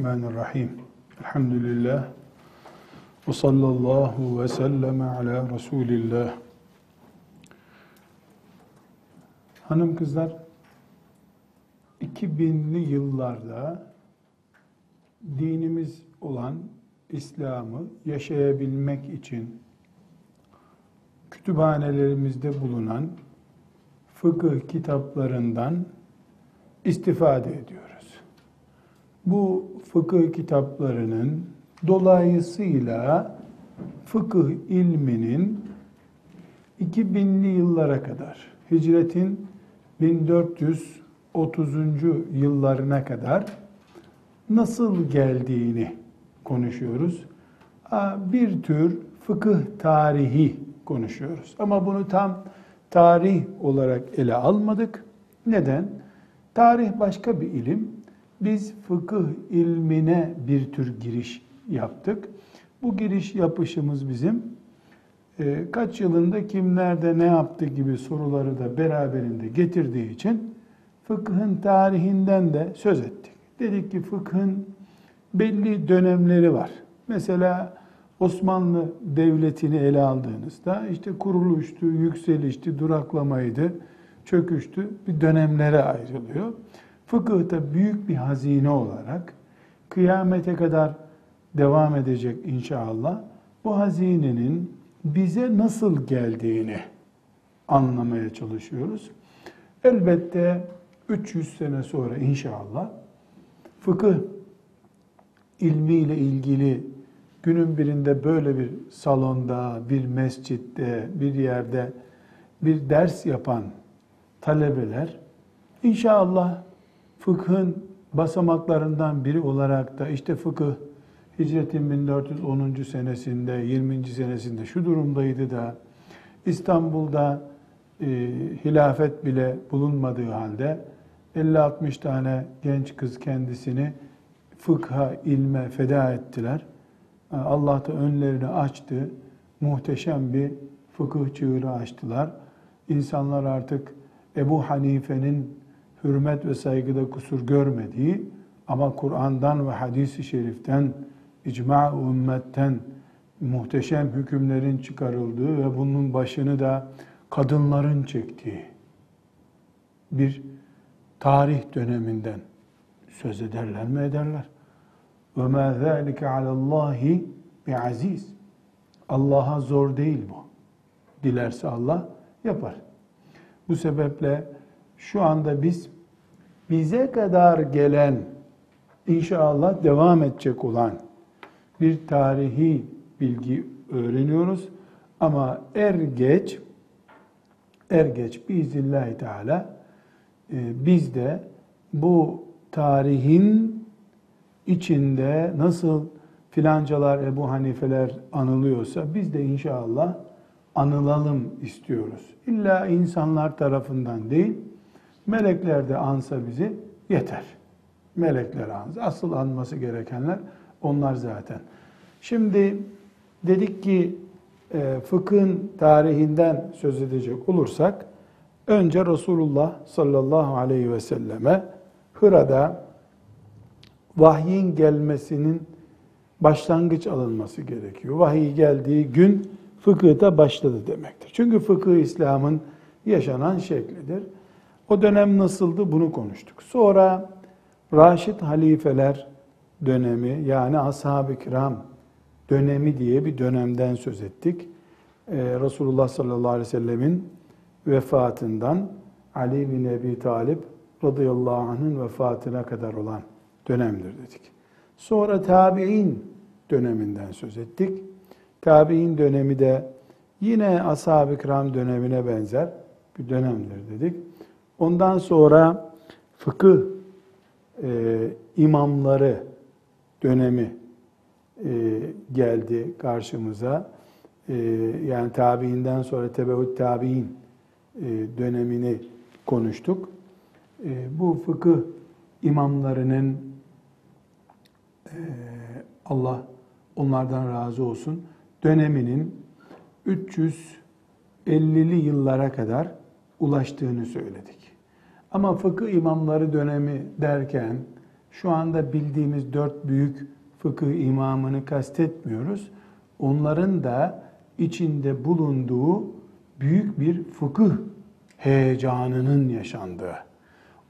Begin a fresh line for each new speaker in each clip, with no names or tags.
Bismillahirrahmanirrahim. Elhamdülillah. Ve sallallahu ve sellem ala Resulillah. Hanım kızlar, 2000'li yıllarda dinimiz olan İslam'ı yaşayabilmek için kütüphanelerimizde bulunan fıkıh kitaplarından istifade ediyoruz. Bu fıkıh kitaplarının dolayısıyla fıkıh ilminin 2000'li yıllara kadar, hicretin 1430. yıllarına kadar nasıl geldiğini konuşuyoruz. Bir tür fıkıh tarihi konuşuyoruz. Ama bunu tam tarih olarak ele almadık. Neden? Tarih başka bir ilim. Biz fıkıh ilmine bir tür giriş yaptık. Bu giriş yapışımız bizim e, kaç yılında kim nerede ne yaptı gibi soruları da beraberinde getirdiği için fıkhın tarihinden de söz ettik. Dedik ki fıkhın belli dönemleri var. Mesela Osmanlı Devleti'ni ele aldığınızda işte kuruluştu, yükselişti, duraklamaydı, çöküştü bir dönemlere ayrılıyor. Fıkıhta büyük bir hazine olarak kıyamete kadar devam edecek inşallah. Bu hazinenin bize nasıl geldiğini anlamaya çalışıyoruz. Elbette 300 sene sonra inşallah fıkıh ilmiyle ilgili günün birinde böyle bir salonda, bir mescitte, bir yerde bir ders yapan talebeler inşallah fıkhın basamaklarından biri olarak da işte fıkıh hicretin 1410. senesinde, 20. senesinde şu durumdaydı da İstanbul'da e, hilafet bile bulunmadığı halde 50-60 tane genç kız kendisini fıkha, ilme feda ettiler. Allah da önlerini açtı. Muhteşem bir fıkıh çığırı açtılar. İnsanlar artık Ebu Hanife'nin hürmet ve saygıda kusur görmediği ama Kur'an'dan ve hadis-i şeriften, icma ümmetten muhteşem hükümlerin çıkarıldığı ve bunun başını da kadınların çektiği bir tarih döneminden söz ederler mi ederler? Ve ma zalika alallahi bi aziz. Allah'a zor değil bu. Dilerse Allah yapar. Bu sebeple şu anda biz bize kadar gelen inşallah devam edecek olan bir tarihi bilgi öğreniyoruz. Ama er geç er geç biiznillahü teala e, biz de bu tarihin içinde nasıl filancalar Ebu Hanifeler anılıyorsa biz de inşallah anılalım istiyoruz. İlla insanlar tarafından değil, Melekler de ansa bizi yeter. Melekler ansa. Asıl anması gerekenler onlar zaten. Şimdi dedik ki e, fıkhın tarihinden söz edecek olursak önce Resulullah sallallahu aleyhi ve selleme Hıra'da vahyin gelmesinin başlangıç alınması gerekiyor. Vahiy geldiği gün fıkıhta başladı demektir. Çünkü fıkıh İslam'ın yaşanan şeklidir. O dönem nasıldı bunu konuştuk. Sonra Raşid halifeler dönemi yani ashab-ı kiram dönemi diye bir dönemden söz ettik. Ee, Resulullah sallallahu aleyhi ve sellemin vefatından Ali bin Ebi Talip radıyallahu anh'ın vefatına kadar olan dönemdir dedik. Sonra tabi'in döneminden söz ettik. Tabi'in dönemi de yine ashab-ı kiram dönemine benzer bir dönemdir dedik. Ondan sonra fıkıh e, imamları dönemi e, geldi karşımıza. E, yani tabiinden sonra tebeut tabiin e, dönemini konuştuk. E, bu fıkıh imamlarının e, Allah onlardan razı olsun döneminin 350'li yıllara kadar ulaştığını söyledik. Ama fıkıh imamları dönemi derken şu anda bildiğimiz dört büyük fıkıh imamını kastetmiyoruz. Onların da içinde bulunduğu büyük bir fıkıh heyecanının yaşandığı.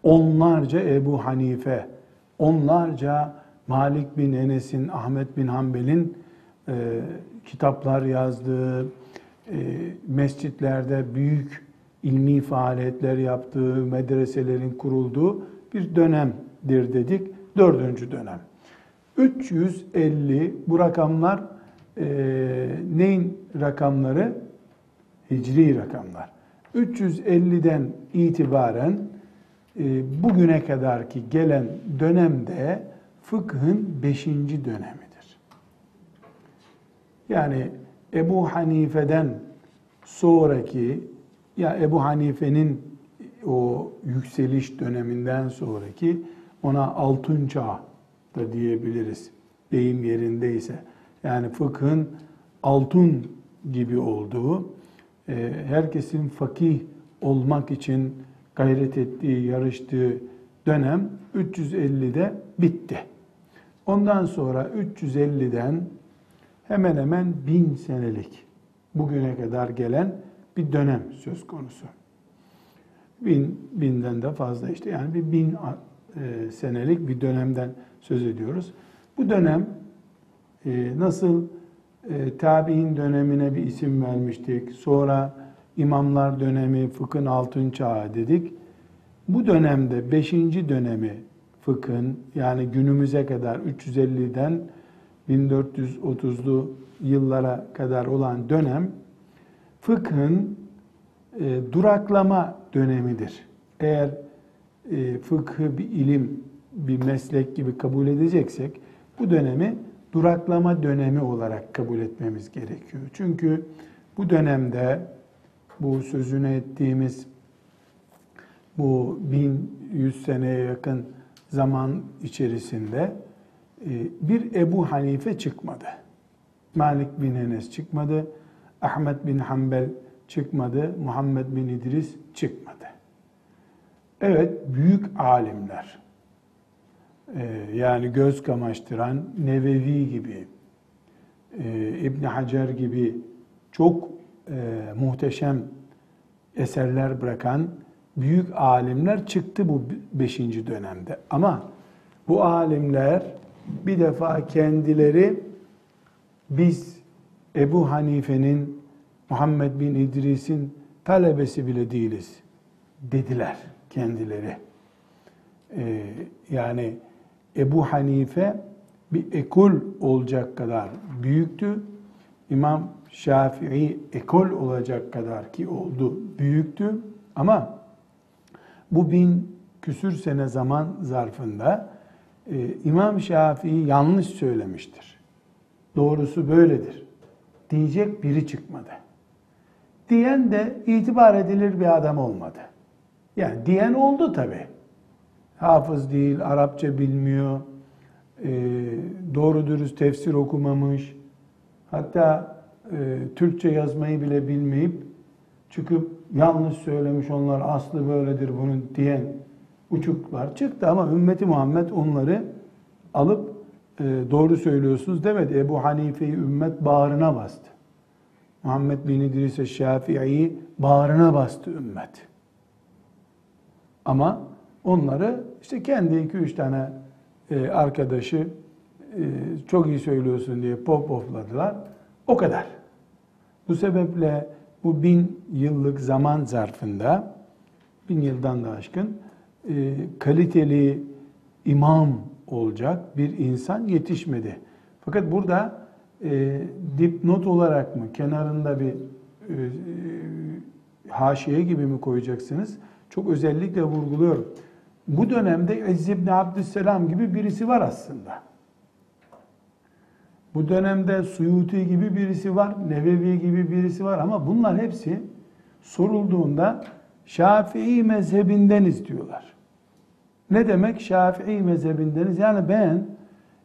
Onlarca Ebu Hanife, onlarca Malik bin Enes'in, Ahmet bin Hanbel'in e, kitaplar yazdığı, e, mescitlerde büyük ilmi faaliyetler yaptığı, medreselerin kurulduğu bir dönemdir dedik. Dördüncü dönem. 350 bu rakamlar e, neyin rakamları? Hicri rakamlar. 350'den itibaren e, bugüne kadar ki gelen dönemde fıkhın beşinci dönemidir. Yani Ebu Hanife'den sonraki ya Ebu Hanife'nin o yükseliş döneminden sonraki ona altın çağ da diyebiliriz deyim yerindeyse. Yani fıkhın altın gibi olduğu, e, herkesin fakih olmak için gayret ettiği, yarıştığı dönem 350'de bitti. Ondan sonra 350'den hemen hemen bin senelik bugüne kadar gelen bir dönem söz konusu. Bin, binden de fazla işte yani bir bin e, senelik bir dönemden söz ediyoruz. Bu dönem e, nasıl e, tabi'in dönemine bir isim vermiştik, sonra imamlar dönemi, fıkhın altın çağı dedik. Bu dönemde beşinci dönemi fıkhın yani günümüze kadar 350'den 1430'lu yıllara kadar olan dönem fıkhın e, duraklama dönemidir. Eğer e, fıkhı bir ilim, bir meslek gibi kabul edeceksek bu dönemi duraklama dönemi olarak kabul etmemiz gerekiyor. Çünkü bu dönemde bu sözünü ettiğimiz bu 1100 seneye yakın zaman içerisinde e, bir Ebu Hanife çıkmadı. Malik bin Enes çıkmadı. Ahmet bin Hanbel çıkmadı. Muhammed bin İdris çıkmadı. Evet, büyük alimler, e, yani göz kamaştıran Nevevi gibi, e, İbn Hacer gibi çok muhteşem eserler bırakan büyük alimler çıktı bu beşinci dönemde. Ama bu alimler bir defa kendileri biz Ebu Hanife'nin, Muhammed bin İdris'in talebesi bile değiliz dediler kendileri. Ee, yani Ebu Hanife bir ekol olacak kadar büyüktü. İmam Şafii ekol olacak kadar ki oldu, büyüktü. Ama bu bin küsür sene zaman zarfında e, İmam Şafii yanlış söylemiştir. Doğrusu böyledir. Diyecek biri çıkmadı. Diyen de itibar edilir bir adam olmadı. Yani diyen oldu tabi. Hafız değil, Arapça bilmiyor, e, doğru dürüst tefsir okumamış, hatta e, Türkçe yazmayı bile bilmeyip çıkıp yanlış söylemiş onlar aslı böyledir bunun diyen uçuklar çıktı ama ümmeti Muhammed onları alıp doğru söylüyorsunuz demedi. Ebu Hanife'yi ümmet bağrına bastı. Muhammed bin İdris Şafii'yi bağrına bastı ümmet. Ama onları işte kendi iki üç tane e, arkadaşı e, çok iyi söylüyorsun diye pop popladılar. O kadar. Bu sebeple bu bin yıllık zaman zarfında, bin yıldan da aşkın, e, kaliteli imam olacak bir insan yetişmedi. Fakat burada e, dipnot olarak mı, kenarında bir e, haşiye gibi mi koyacaksınız? Çok özellikle vurguluyorum. Bu dönemde İzz ibn Abdüsselam gibi birisi var aslında. Bu dönemde Suyuti gibi birisi var, Nevevi gibi birisi var ama bunlar hepsi sorulduğunda Şafii mezhebindeniz diyorlar. Ne demek Şafii mezhebindeniz? Yani ben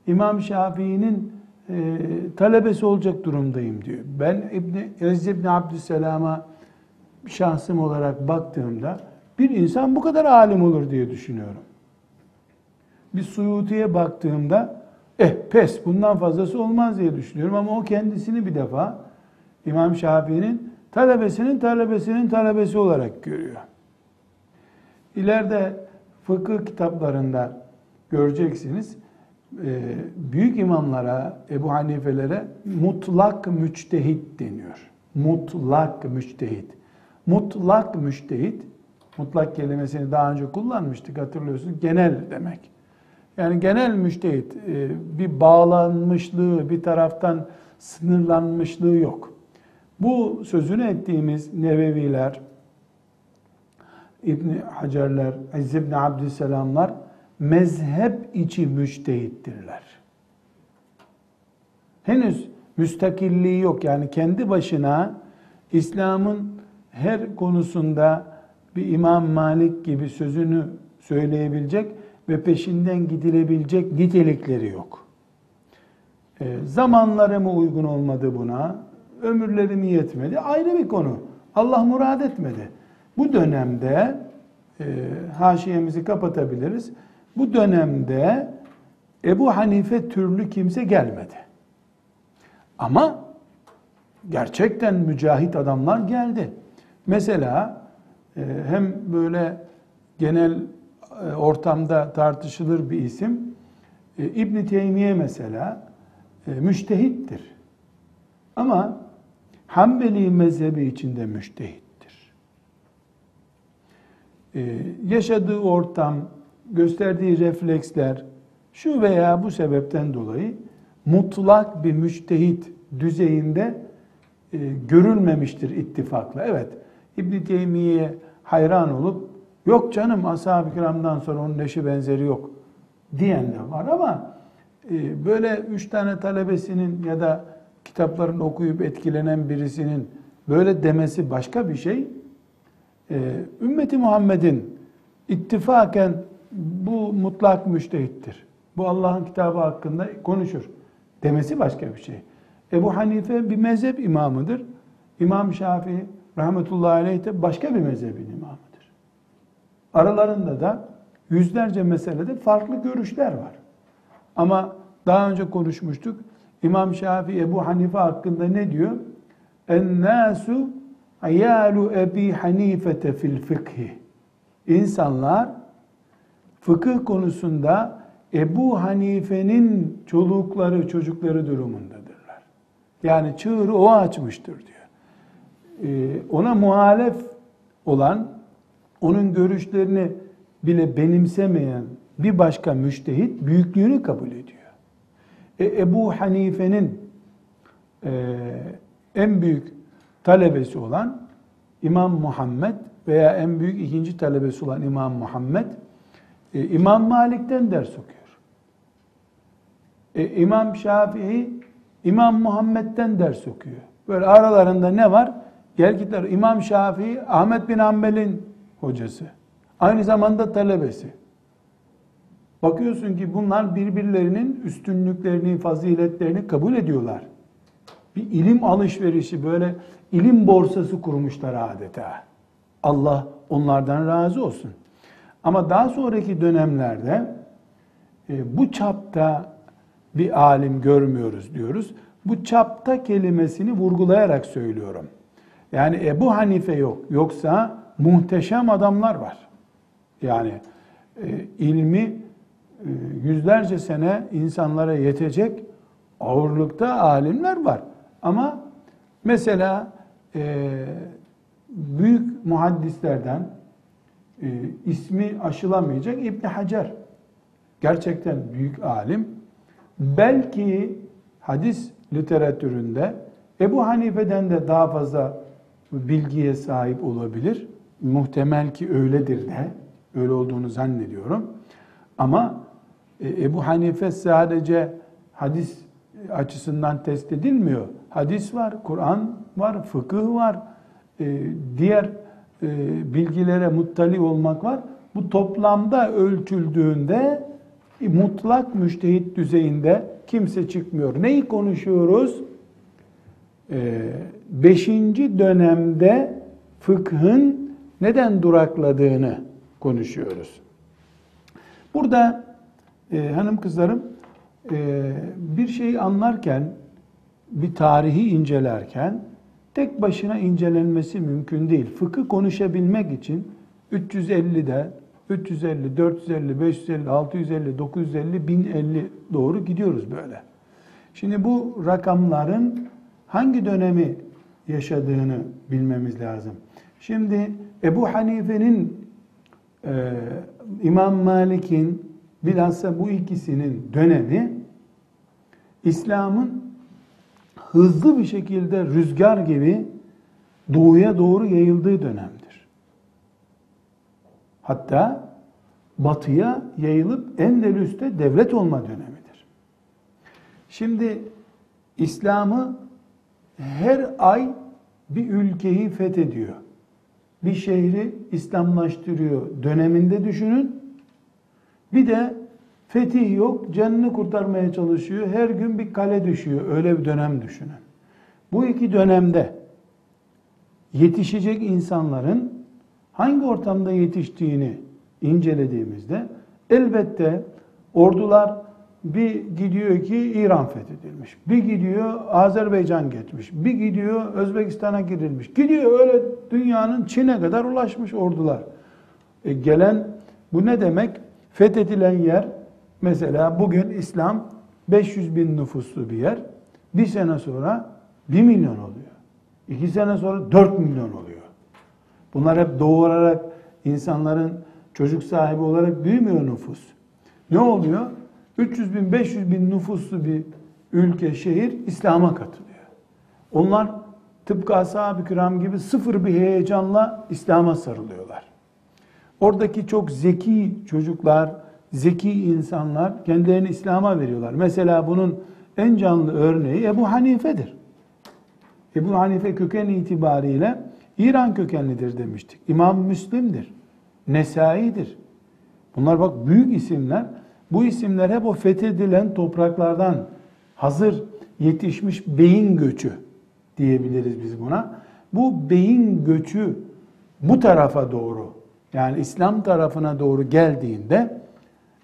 İmam Şafii'nin e, talebesi olacak durumdayım diyor. Ben İbni, İzz İbni Abdüsselam'a şahsım olarak baktığımda bir insan bu kadar alim olur diye düşünüyorum. bir Suyuti'ye baktığımda eh pes bundan fazlası olmaz diye düşünüyorum ama o kendisini bir defa İmam Şafii'nin talebesinin talebesinin talebesi olarak görüyor. İleride fıkıh kitaplarında göreceksiniz e, büyük imamlara, Ebu Hanifelere mutlak müçtehit deniyor. Mutlak müçtehit. Mutlak müçtehit, mutlak kelimesini daha önce kullanmıştık hatırlıyorsunuz, genel demek. Yani genel müçtehit, e, bir bağlanmışlığı, bir taraftan sınırlanmışlığı yok. Bu sözünü ettiğimiz Neveviler, İbni Hacerler, İzz ibn Abdüsselamlar mezhep içi müçtehittirler. Henüz müstakilliği yok. Yani kendi başına İslam'ın her konusunda bir İmam Malik gibi sözünü söyleyebilecek ve peşinden gidilebilecek nitelikleri yok. E, zamanları mı uygun olmadı buna? Ömürleri mi yetmedi? Ayrı bir konu. Allah murad etmedi. Bu dönemde e, haşiyemizi kapatabiliriz. Bu dönemde Ebu Hanife türlü kimse gelmedi. Ama gerçekten mücahit adamlar geldi. Mesela e, hem böyle genel e, ortamda tartışılır bir isim e, İbn Teymiye mesela müştehittir. Ama Hanbeli mezhebi içinde müştehittir. Yaşadığı ortam, gösterdiği refleksler şu veya bu sebepten dolayı mutlak bir müçtehit düzeyinde e, görülmemiştir ittifakla. Evet, İbn Teymiye hayran olup yok canım ashab-ı kiramdan sonra onun eşi benzeri yok diyen de var ama e, böyle üç tane talebesinin ya da kitaplarını okuyup etkilenen birisinin böyle demesi başka bir şey. E, ümmeti Muhammed'in ittifaken bu mutlak müştehittir. Bu Allah'ın kitabı hakkında konuşur demesi başka bir şey. Ebu Hanife bir mezhep imamıdır. İmam Şafii rahmetullahi aleyh de başka bir mezhebin imamıdır. Aralarında da yüzlerce meselede farklı görüşler var. Ama daha önce konuşmuştuk. İmam Şafii Ebu Hanife hakkında ne diyor? En-nasu ayalu Ebi Hanifete fil fıkhi. İnsanlar fıkıh konusunda Ebu Hanife'nin çolukları, çocukları durumundadırlar. Yani çığırı o açmıştır diyor. Ee, ona muhalef olan, onun görüşlerini bile benimsemeyen bir başka müştehit büyüklüğünü kabul ediyor. E, Ebu Hanife'nin e, en büyük talebesi olan İmam Muhammed veya en büyük ikinci talebesi olan İmam Muhammed e, İmam Malik'ten ders okuyor. E, İmam Şafii İmam Muhammed'den ders okuyor. Böyle aralarında ne var? Gel gitler. İmam Şafii Ahmet bin Hanbel'in hocası. Aynı zamanda talebesi. Bakıyorsun ki bunlar birbirlerinin üstünlüklerini, faziletlerini kabul ediyorlar. Bir ilim alışverişi böyle ilim borsası kurmuşlar adeta. Allah onlardan razı olsun. Ama daha sonraki dönemlerde e, bu çapta bir alim görmüyoruz diyoruz. Bu çapta kelimesini vurgulayarak söylüyorum. Yani Ebu Hanife yok. Yoksa muhteşem adamlar var. Yani e, ilmi e, yüzlerce sene insanlara yetecek ağırlıkta alimler var. Ama mesela e, büyük muhaddislerden e, ismi aşılamayacak İbn Hacer. Gerçekten büyük alim. Belki hadis literatüründe Ebu Hanife'den de daha fazla bilgiye sahip olabilir. Muhtemel ki öyledir de. Öyle olduğunu zannediyorum. Ama e, Ebu Hanife sadece hadis açısından test edilmiyor. Hadis var, Kur'an var, fıkıh var, e, diğer e, bilgilere muttali olmak var. Bu toplamda ölçüldüğünde mutlak müştehit düzeyinde kimse çıkmıyor. Neyi konuşuyoruz? Ee, beşinci dönemde fıkhın neden durakladığını konuşuyoruz. Burada e, hanım kızlarım e, bir şeyi anlarken, bir tarihi incelerken tek başına incelenmesi mümkün değil. Fıkı konuşabilmek için 350'de 350, 450, 550, 650, 950, 1050 doğru gidiyoruz böyle. Şimdi bu rakamların hangi dönemi yaşadığını bilmemiz lazım. Şimdi Ebu Hanife'nin, e, İmam Malik'in, bilhassa bu ikisinin dönemi İslam'ın hızlı bir şekilde rüzgar gibi doğuya doğru yayıldığı dönemdir. Hatta batıya yayılıp Endülüs'te devlet olma dönemidir. Şimdi İslam'ı her ay bir ülkeyi fethediyor. Bir şehri İslamlaştırıyor döneminde düşünün. Bir de fetih yok, canını kurtarmaya çalışıyor. Her gün bir kale düşüyor. Öyle bir dönem düşünün. Bu iki dönemde yetişecek insanların hangi ortamda yetiştiğini incelediğimizde elbette ordular bir gidiyor ki İran fethedilmiş. Bir gidiyor Azerbaycan geçmiş. Bir gidiyor Özbekistan'a girilmiş. Gidiyor öyle dünyanın Çin'e kadar ulaşmış ordular. E gelen bu ne demek? Fethedilen yer mesela bugün İslam 500 bin nüfuslu bir yer. Bir sene sonra 1 milyon oluyor. İki sene sonra 4 milyon oluyor. Bunlar hep doğurarak insanların çocuk sahibi olarak büyümüyor nüfus. Ne oluyor? 300 bin, 500 bin nüfuslu bir ülke, şehir İslam'a katılıyor. Onlar tıpkı ashab-ı kiram gibi sıfır bir heyecanla İslam'a sarılıyorlar. Oradaki çok zeki çocuklar, zeki insanlar kendilerini İslam'a veriyorlar. Mesela bunun en canlı örneği Ebu Hanife'dir. Ebu Hanife köken itibariyle İran kökenlidir demiştik. İmam Müslim'dir. Nesai'dir. Bunlar bak büyük isimler. Bu isimler hep o fethedilen topraklardan hazır yetişmiş beyin göçü diyebiliriz biz buna. Bu beyin göçü bu tarafa doğru yani İslam tarafına doğru geldiğinde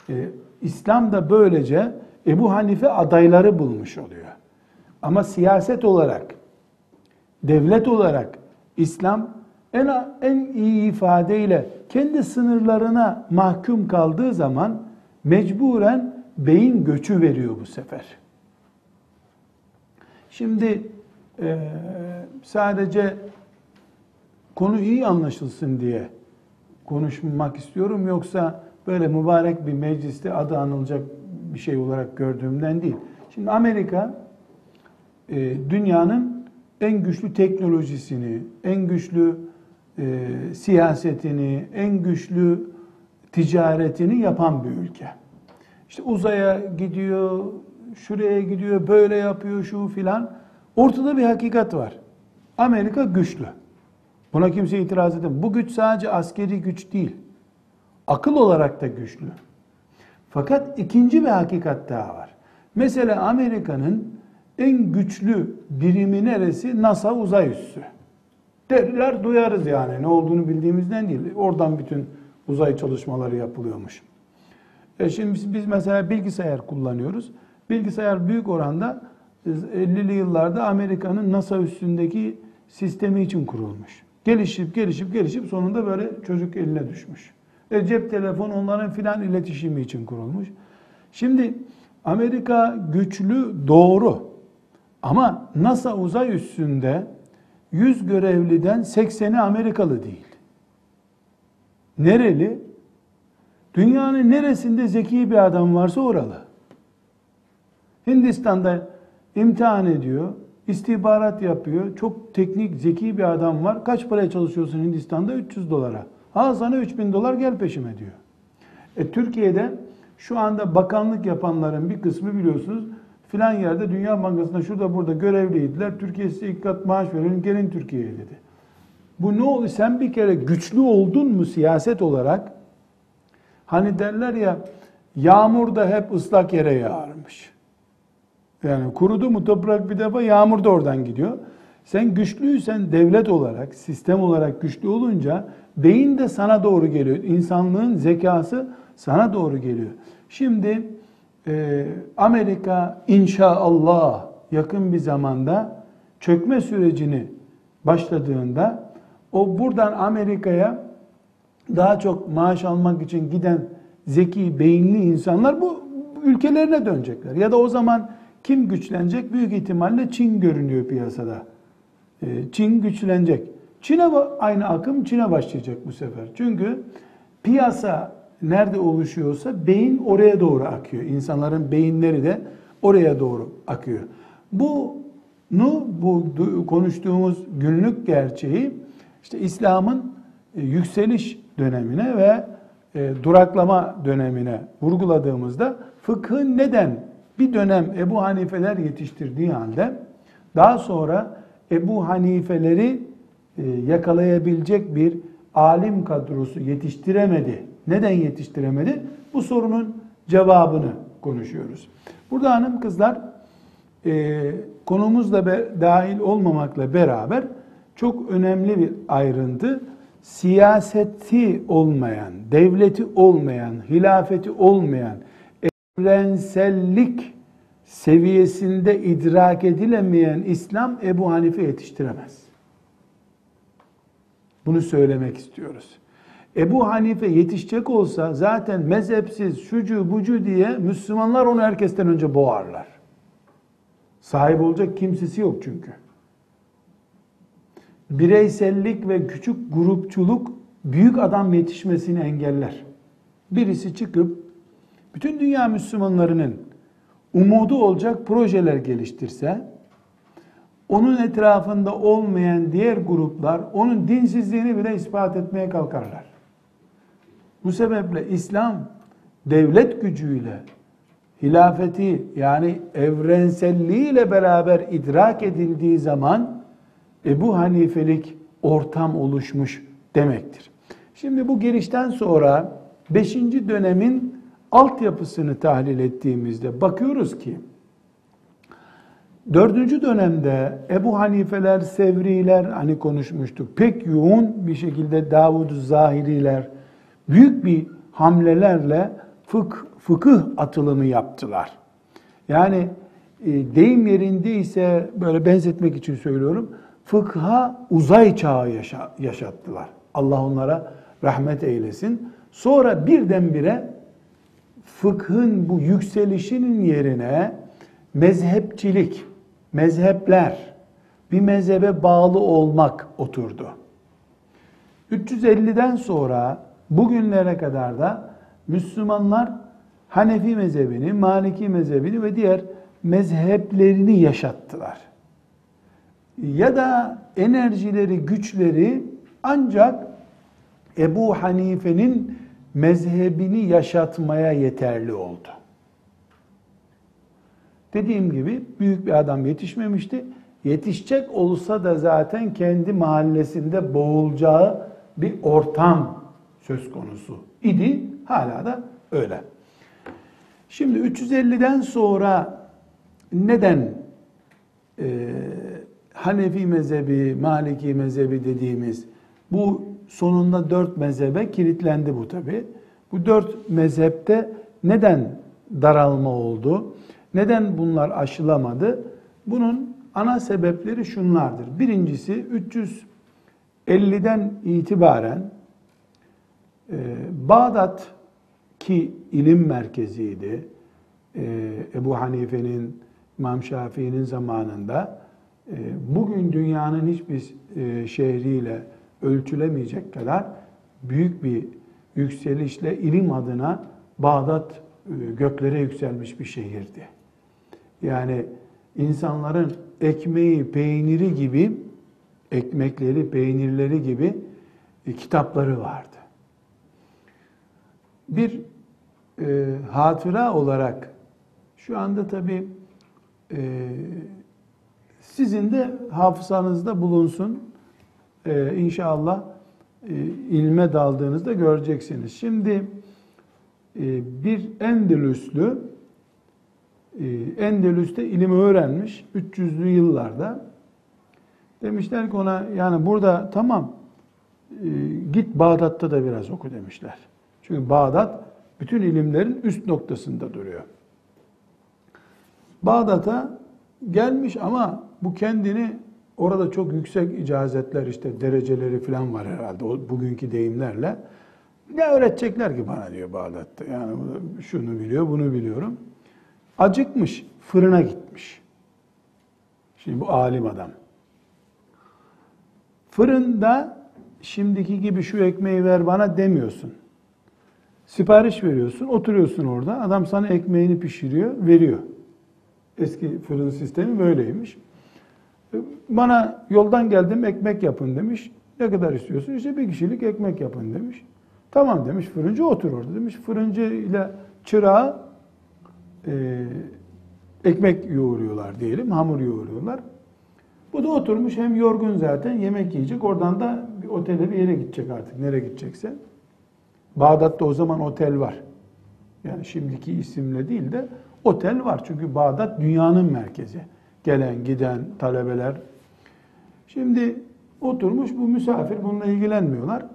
e, İslam da böylece Ebu Hanife adayları bulmuş oluyor. Ama siyaset olarak, devlet olarak İslam en, en iyi ifadeyle kendi sınırlarına mahkum kaldığı zaman mecburen beyin göçü veriyor bu sefer. Şimdi e, sadece konu iyi anlaşılsın diye konuşmak istiyorum yoksa böyle mübarek bir mecliste adı anılacak bir şey olarak gördüğümden değil. Şimdi Amerika e, dünyanın en güçlü teknolojisini, en güçlü e, siyasetini, en güçlü ticaretini yapan bir ülke. İşte uzaya gidiyor, şuraya gidiyor, böyle yapıyor, şu filan. Ortada bir hakikat var. Amerika güçlü. Buna kimse itiraz edemez. Bu güç sadece askeri güç değil. Akıl olarak da güçlü. Fakat ikinci bir hakikat daha var. Mesela Amerika'nın en güçlü birimi neresi? NASA uzay üssü. Derler duyarız yani ne olduğunu bildiğimizden değil. Oradan bütün uzay çalışmaları yapılıyormuş. E şimdi biz mesela bilgisayar kullanıyoruz. Bilgisayar büyük oranda 50'li yıllarda Amerika'nın NASA üstündeki sistemi için kurulmuş. Gelişip gelişip gelişip sonunda böyle çocuk eline düşmüş. E cep telefonu onların filan iletişimi için kurulmuş. Şimdi Amerika güçlü doğru ama NASA uzay üstünde 100 görevliden 80'i Amerikalı değil. Nereli? Dünyanın neresinde zeki bir adam varsa oralı. Hindistan'da imtihan ediyor, istihbarat yapıyor. Çok teknik, zeki bir adam var. Kaç paraya çalışıyorsun Hindistan'da? 300 dolara. Al sana 3000 dolar gel peşime diyor. E, Türkiye'de şu anda bakanlık yapanların bir kısmı biliyorsunuz filan yerde Dünya Bankası'nda şurada burada görevliydiler. Türkiye size ilk kat maaş verelim gelin Türkiye'ye dedi. Bu ne oldu? Sen bir kere güçlü oldun mu siyaset olarak? Hani derler ya yağmur da hep ıslak yere yağarmış. Yani kurudu mu toprak bir defa yağmur da oradan gidiyor. Sen güçlüysen devlet olarak, sistem olarak güçlü olunca beyin de sana doğru geliyor. İnsanlığın zekası sana doğru geliyor. Şimdi e, Amerika inşallah yakın bir zamanda çökme sürecini başladığında o buradan Amerika'ya daha çok maaş almak için giden zeki, beyinli insanlar bu ülkelerine dönecekler. Ya da o zaman kim güçlenecek? Büyük ihtimalle Çin görünüyor piyasada. Ee, Çin güçlenecek. Çin'e aynı akım Çin'e başlayacak bu sefer. Çünkü piyasa nerede oluşuyorsa beyin oraya doğru akıyor. İnsanların beyinleri de oraya doğru akıyor. Bunu bu konuştuğumuz günlük gerçeği işte İslam'ın e, yükseliş dönemine ve e, duraklama dönemine vurguladığımızda fıkhın neden bir dönem Ebu Hanifeler yetiştirdiği halde daha sonra Ebu Hanifeleri yakalayabilecek bir alim kadrosu yetiştiremedi. Neden yetiştiremedi? Bu sorunun cevabını konuşuyoruz. Burada hanım kızlar e, konumuzla dahil olmamakla beraber çok önemli bir ayrıntı siyaseti olmayan, devleti olmayan, hilafeti olmayan, evrensellik seviyesinde idrak edilemeyen İslam Ebu Hanife yetiştiremez. Bunu söylemek istiyoruz. Ebu Hanife yetişecek olsa zaten mezhepsiz, şucu bucu diye Müslümanlar onu herkesten önce boğarlar. Sahip olacak kimsesi yok çünkü bireysellik ve küçük grupçuluk büyük adam yetişmesini engeller. Birisi çıkıp bütün dünya Müslümanlarının umudu olacak projeler geliştirse, onun etrafında olmayan diğer gruplar onun dinsizliğini bile ispat etmeye kalkarlar. Bu sebeple İslam devlet gücüyle hilafeti yani evrenselliğiyle beraber idrak edildiği zaman Ebu Hanifelik ortam oluşmuş demektir. Şimdi bu girişten sonra 5. dönemin altyapısını tahlil ettiğimizde bakıyoruz ki dördüncü dönemde Ebu Hanifeler, Sevriler hani konuşmuştuk pek yoğun bir şekilde Davud-u Zahiriler büyük bir hamlelerle fık, fıkıh atılımı yaptılar. Yani e, deyim yerinde ise böyle benzetmek için söylüyorum fıkha uzay çağı yaşa, yaşattılar. Allah onlara rahmet eylesin. Sonra birdenbire fıkhın bu yükselişinin yerine mezhepçilik, mezhepler, bir mezhebe bağlı olmak oturdu. 350'den sonra bugünlere kadar da Müslümanlar Hanefi mezhebini, Maliki mezhebini ve diğer mezheplerini yaşattılar ya da enerjileri, güçleri ancak Ebu Hanife'nin mezhebini yaşatmaya yeterli oldu. Dediğim gibi büyük bir adam yetişmemişti. Yetişecek olsa da zaten kendi mahallesinde boğulacağı bir ortam söz konusu idi. Hala da öyle. Şimdi 350'den sonra neden e, Hanefi mezhebi, Maliki mezhebi dediğimiz bu sonunda dört mezhebe kilitlendi bu tabi. Bu dört mezhepte neden daralma oldu? Neden bunlar aşılamadı? Bunun ana sebepleri şunlardır. Birincisi 350'den itibaren e, Bağdat ki ilim merkeziydi. E, Ebu Hanife'nin, İmam Şafii'nin zamanında ee, bugün dünyanın hiçbir e, şehriyle ölçülemeyecek kadar büyük bir yükselişle ilim adına Bağdat e, göklere yükselmiş bir şehirdi. Yani insanların ekmeği, peyniri gibi, ekmekleri, peynirleri gibi e, kitapları vardı. Bir e, hatıra olarak şu anda tabii e, sizin de hafızanızda bulunsun. Ee, inşallah e, ilme daldığınızda göreceksiniz. Şimdi e, bir Endülüslü e, Endülüs'te ilim öğrenmiş 300'lü yıllarda. Demişler ki ona yani burada tamam e, git Bağdat'ta da biraz oku demişler. Çünkü Bağdat bütün ilimlerin üst noktasında duruyor. Bağdat'a gelmiş ama bu kendini orada çok yüksek icazetler işte dereceleri falan var herhalde o bugünkü deyimlerle. Ne öğretecekler ki bana diyor Bağdat'ta. Yani şunu biliyor, bunu biliyorum. Acıkmış, fırına gitmiş. Şimdi bu alim adam. Fırında şimdiki gibi şu ekmeği ver bana demiyorsun. Sipariş veriyorsun, oturuyorsun orada. Adam sana ekmeğini pişiriyor, veriyor. Eski fırın sistemi böyleymiş. Bana yoldan geldim ekmek yapın demiş. Ne kadar istiyorsun? İşte bir kişilik ekmek yapın demiş. Tamam demiş fırıncı otur orada demiş. Fırıncı ile çırağı e, ekmek yoğuruyorlar diyelim, hamur yoğuruyorlar. Bu da oturmuş hem yorgun zaten yemek yiyecek. Oradan da bir otele bir yere gidecek artık nereye gidecekse. Bağdat'ta o zaman otel var. Yani şimdiki isimle değil de otel var. Çünkü Bağdat dünyanın merkezi. Gelen giden talebeler. Şimdi oturmuş bu misafir bununla ilgilenmiyorlar.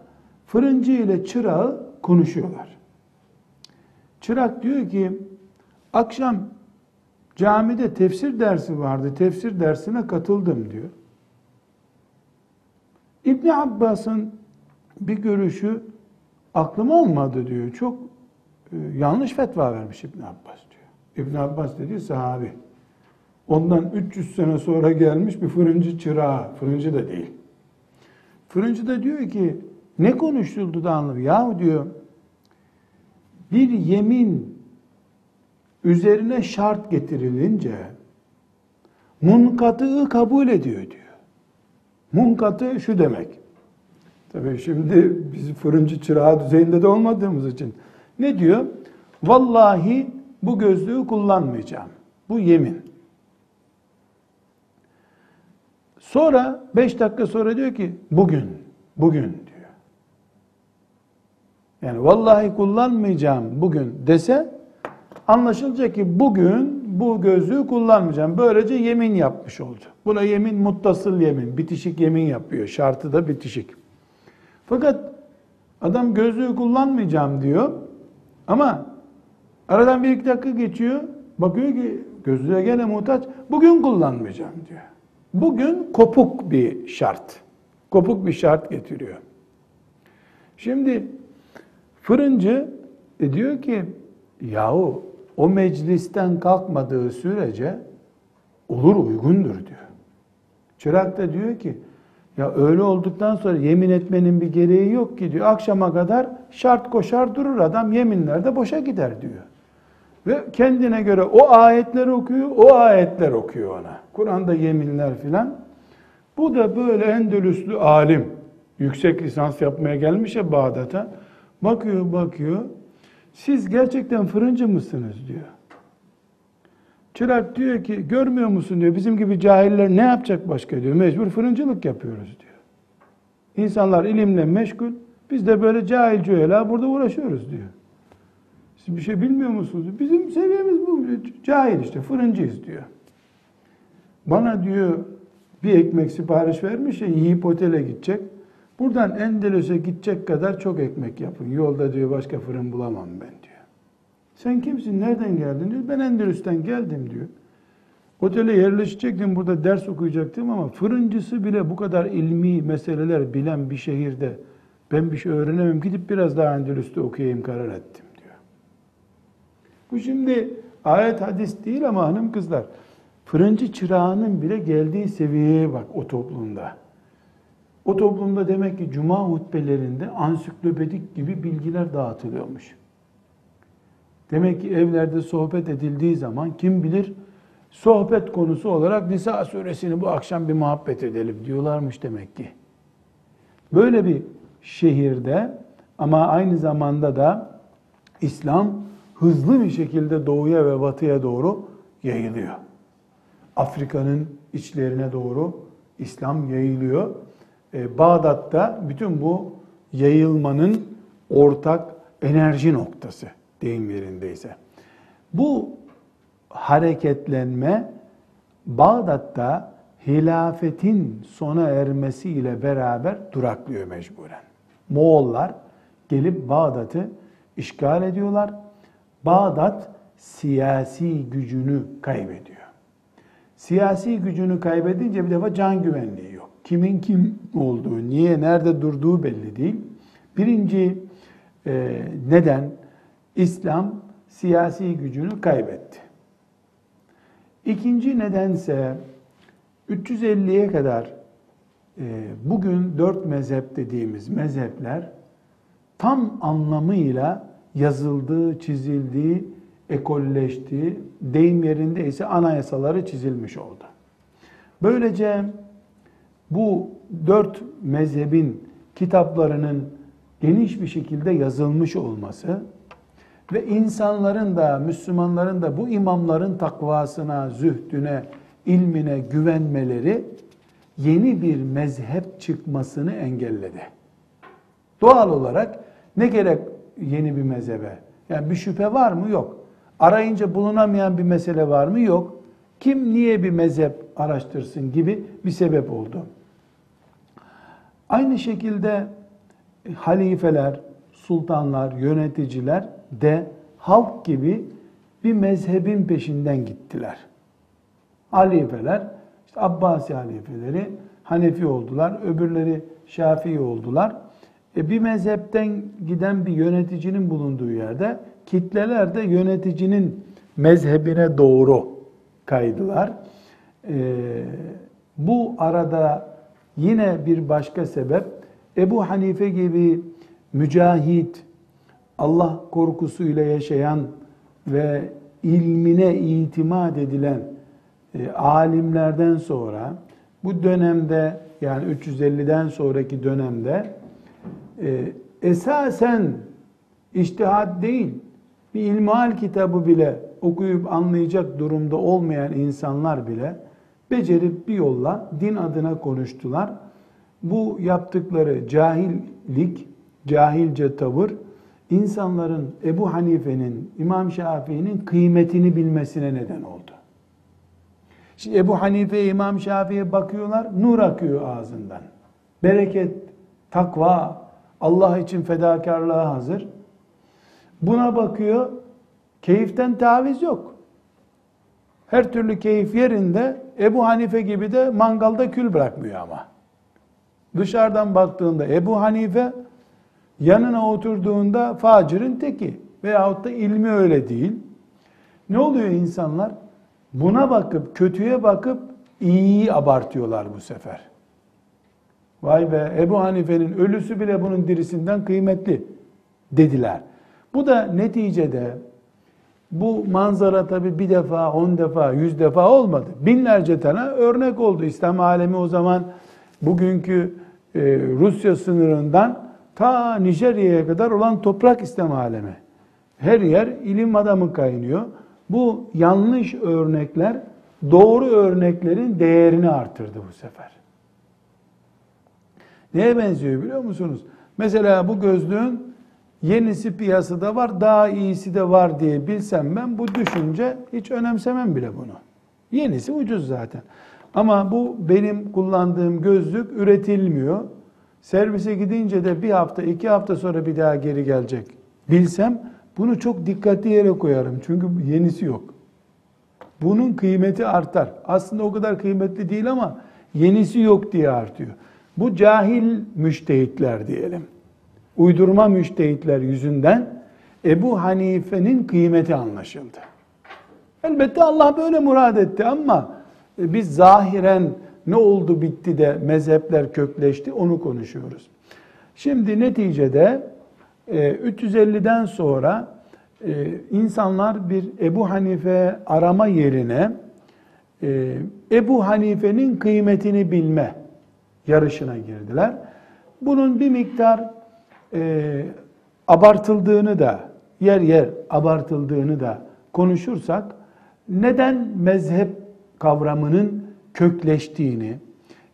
Fırıncı ile çırağı konuşuyorlar. Çırak diyor ki akşam camide tefsir dersi vardı. Tefsir dersine katıldım diyor. İbni Abbas'ın bir görüşü aklıma olmadı diyor. Çok e, yanlış fetva vermiş İbn Abbas diyor. İbn Abbas dediği sahabi. Ondan 300 sene sonra gelmiş bir fırıncı çırağı. Fırıncı da değil. Fırıncı da diyor ki ne konuşuldu da anlamı? Yahu diyor bir yemin üzerine şart getirilince munkatığı kabul ediyor diyor. Munkatı şu demek. Tabii şimdi biz fırıncı çırağı düzeyinde de olmadığımız için. Ne diyor? Vallahi bu gözlüğü kullanmayacağım. Bu yemin. Sonra beş dakika sonra diyor ki bugün, bugün diyor. Yani vallahi kullanmayacağım bugün dese anlaşılacak ki bugün bu gözlüğü kullanmayacağım. Böylece yemin yapmış oldu. Buna yemin muttasıl yemin, bitişik yemin yapıyor. Şartı da bitişik. Fakat adam gözlüğü kullanmayacağım diyor. Ama aradan bir iki dakika geçiyor. Bakıyor ki gözlüğe gene muhtaç. Bugün kullanmayacağım diyor. Bugün kopuk bir şart. Kopuk bir şart getiriyor. Şimdi fırıncı e diyor ki yahu o meclisten kalkmadığı sürece olur uygundur diyor. Çırak da diyor ki ya öyle olduktan sonra yemin etmenin bir gereği yok ki diyor. Akşama kadar şart koşar durur adam yeminlerde boşa gider diyor. Ve kendine göre o ayetler okuyor, o ayetler okuyor ona. Kur'an'da yeminler filan. Bu da böyle Endülüslü alim, yüksek lisans yapmaya gelmiş ya Bağdat'a. Bakıyor bakıyor, siz gerçekten fırıncı mısınız diyor. Çırak diyor ki görmüyor musun diyor. Bizim gibi cahiller ne yapacak başka diyor. Mecbur fırıncılık yapıyoruz diyor. İnsanlar ilimle meşgul. Biz de böyle cahil cühela burada uğraşıyoruz diyor. Siz bir şey bilmiyor musunuz? Bizim seviyemiz bu. Cahil işte fırıncıyız diyor. Bana diyor bir ekmek sipariş vermiş ya yiyip otele gidecek. Buradan Endelos'e gidecek kadar çok ekmek yapın. Yolda diyor başka fırın bulamam ben diyor. Sen kimsin? Nereden geldin? diyor. Ben Endülüs'ten geldim diyor. Otele yerleşecektim, burada ders okuyacaktım ama fırıncısı bile bu kadar ilmi meseleler bilen bir şehirde ben bir şey öğrenemem. Gidip biraz daha Endülüs'te okuyayım karar ettim diyor. Bu şimdi ayet hadis değil ama hanım kızlar fırıncı çırağının bile geldiği seviyeye bak o toplumda. O toplumda demek ki cuma hutbelerinde ansiklopedik gibi bilgiler dağıtılıyormuş. Demek ki evlerde sohbet edildiği zaman kim bilir sohbet konusu olarak Nisa suresini bu akşam bir muhabbet edelim diyorlarmış demek ki. Böyle bir şehirde ama aynı zamanda da İslam hızlı bir şekilde doğuya ve batıya doğru yayılıyor. Afrika'nın içlerine doğru İslam yayılıyor. Ee, Bağdat'ta bütün bu yayılmanın ortak enerji noktası deyim yerindeyse. Bu hareketlenme Bağdat'ta hilafetin sona ermesiyle beraber duraklıyor mecburen. Moğollar gelip Bağdat'ı işgal ediyorlar. Bağdat siyasi gücünü kaybediyor. Siyasi gücünü kaybedince bir defa can güvenliği. Kimin kim olduğu, niye, nerede durduğu belli değil. Birinci e, neden İslam siyasi gücünü kaybetti. İkinci nedense 350'ye kadar e, bugün dört mezhep dediğimiz mezhepler tam anlamıyla yazıldığı, çizildiği, ekolleştiği, deyim yerinde ise anayasaları çizilmiş oldu. Böylece bu dört mezhebin kitaplarının geniş bir şekilde yazılmış olması ve insanların da, Müslümanların da bu imamların takvasına, zühdüne, ilmine güvenmeleri yeni bir mezhep çıkmasını engelledi. Doğal olarak ne gerek yeni bir mezhebe? Yani bir şüphe var mı? Yok. Arayınca bulunamayan bir mesele var mı? Yok. Kim niye bir mezhep araştırsın gibi bir sebep oldu. Aynı şekilde halifeler, sultanlar, yöneticiler de halk gibi bir mezhebin peşinden gittiler. Halifeler, işte Abbasi halifeleri Hanefi oldular, öbürleri Şafii oldular. E bir mezhepten giden bir yöneticinin bulunduğu yerde kitleler de yöneticinin mezhebine doğru kaydılar. E, bu arada yine bir başka sebep Ebu Hanife gibi mücahit, Allah korkusuyla yaşayan ve ilmine itimat edilen e, alimlerden sonra bu dönemde yani 350'den sonraki dönemde e, esasen iştihat değil bir ilmihal kitabı bile okuyup anlayacak durumda olmayan insanlar bile becerip bir yolla din adına konuştular. Bu yaptıkları cahillik, cahilce tavır insanların Ebu Hanife'nin, İmam Şafii'nin kıymetini bilmesine neden oldu. Şimdi Ebu Hanife, İmam Şafii'ye bakıyorlar, nur akıyor ağzından. Bereket, takva, Allah için fedakarlığa hazır. Buna bakıyor, keyiften taviz yok. Her türlü keyif yerinde, Ebu Hanife gibi de mangalda kül bırakmıyor ama. Dışarıdan baktığında Ebu Hanife, yanına oturduğunda facirin teki veyahut da ilmi öyle değil. Ne oluyor insanlar? Buna bakıp, kötüye bakıp iyiyi abartıyorlar bu sefer. Vay be Ebu Hanife'nin ölüsü bile bunun dirisinden kıymetli dediler. Bu da neticede bu manzara tabi bir defa, on defa, yüz defa olmadı. Binlerce tane örnek oldu. İslam alemi o zaman bugünkü e, Rusya sınırından ta Nijerya'ya kadar olan toprak İslam alemi. Her yer ilim adamı kaynıyor. Bu yanlış örnekler doğru örneklerin değerini artırdı bu sefer. Neye benziyor biliyor musunuz? Mesela bu gözlüğün yenisi piyasada var, daha iyisi de var diye bilsem ben bu düşünce hiç önemsemem bile bunu. Yenisi ucuz zaten. Ama bu benim kullandığım gözlük üretilmiyor. Servise gidince de bir hafta, iki hafta sonra bir daha geri gelecek. Bilsem bunu çok dikkatli yere koyarım. Çünkü yenisi yok. Bunun kıymeti artar. Aslında o kadar kıymetli değil ama yenisi yok diye artıyor. Bu cahil müştehitler diyelim. Uydurma müştehitler yüzünden Ebu Hanife'nin kıymeti anlaşıldı. Elbette Allah böyle murad etti ama biz zahiren ne oldu bitti de mezhepler kökleşti onu konuşuyoruz. Şimdi neticede 350'den e, sonra e, insanlar bir Ebu Hanife arama yerine e, Ebu Hanife'nin kıymetini bilme yarışına girdiler. Bunun bir miktar abartıldığını da yer yer abartıldığını da konuşursak neden mezhep kavramının kökleştiğini,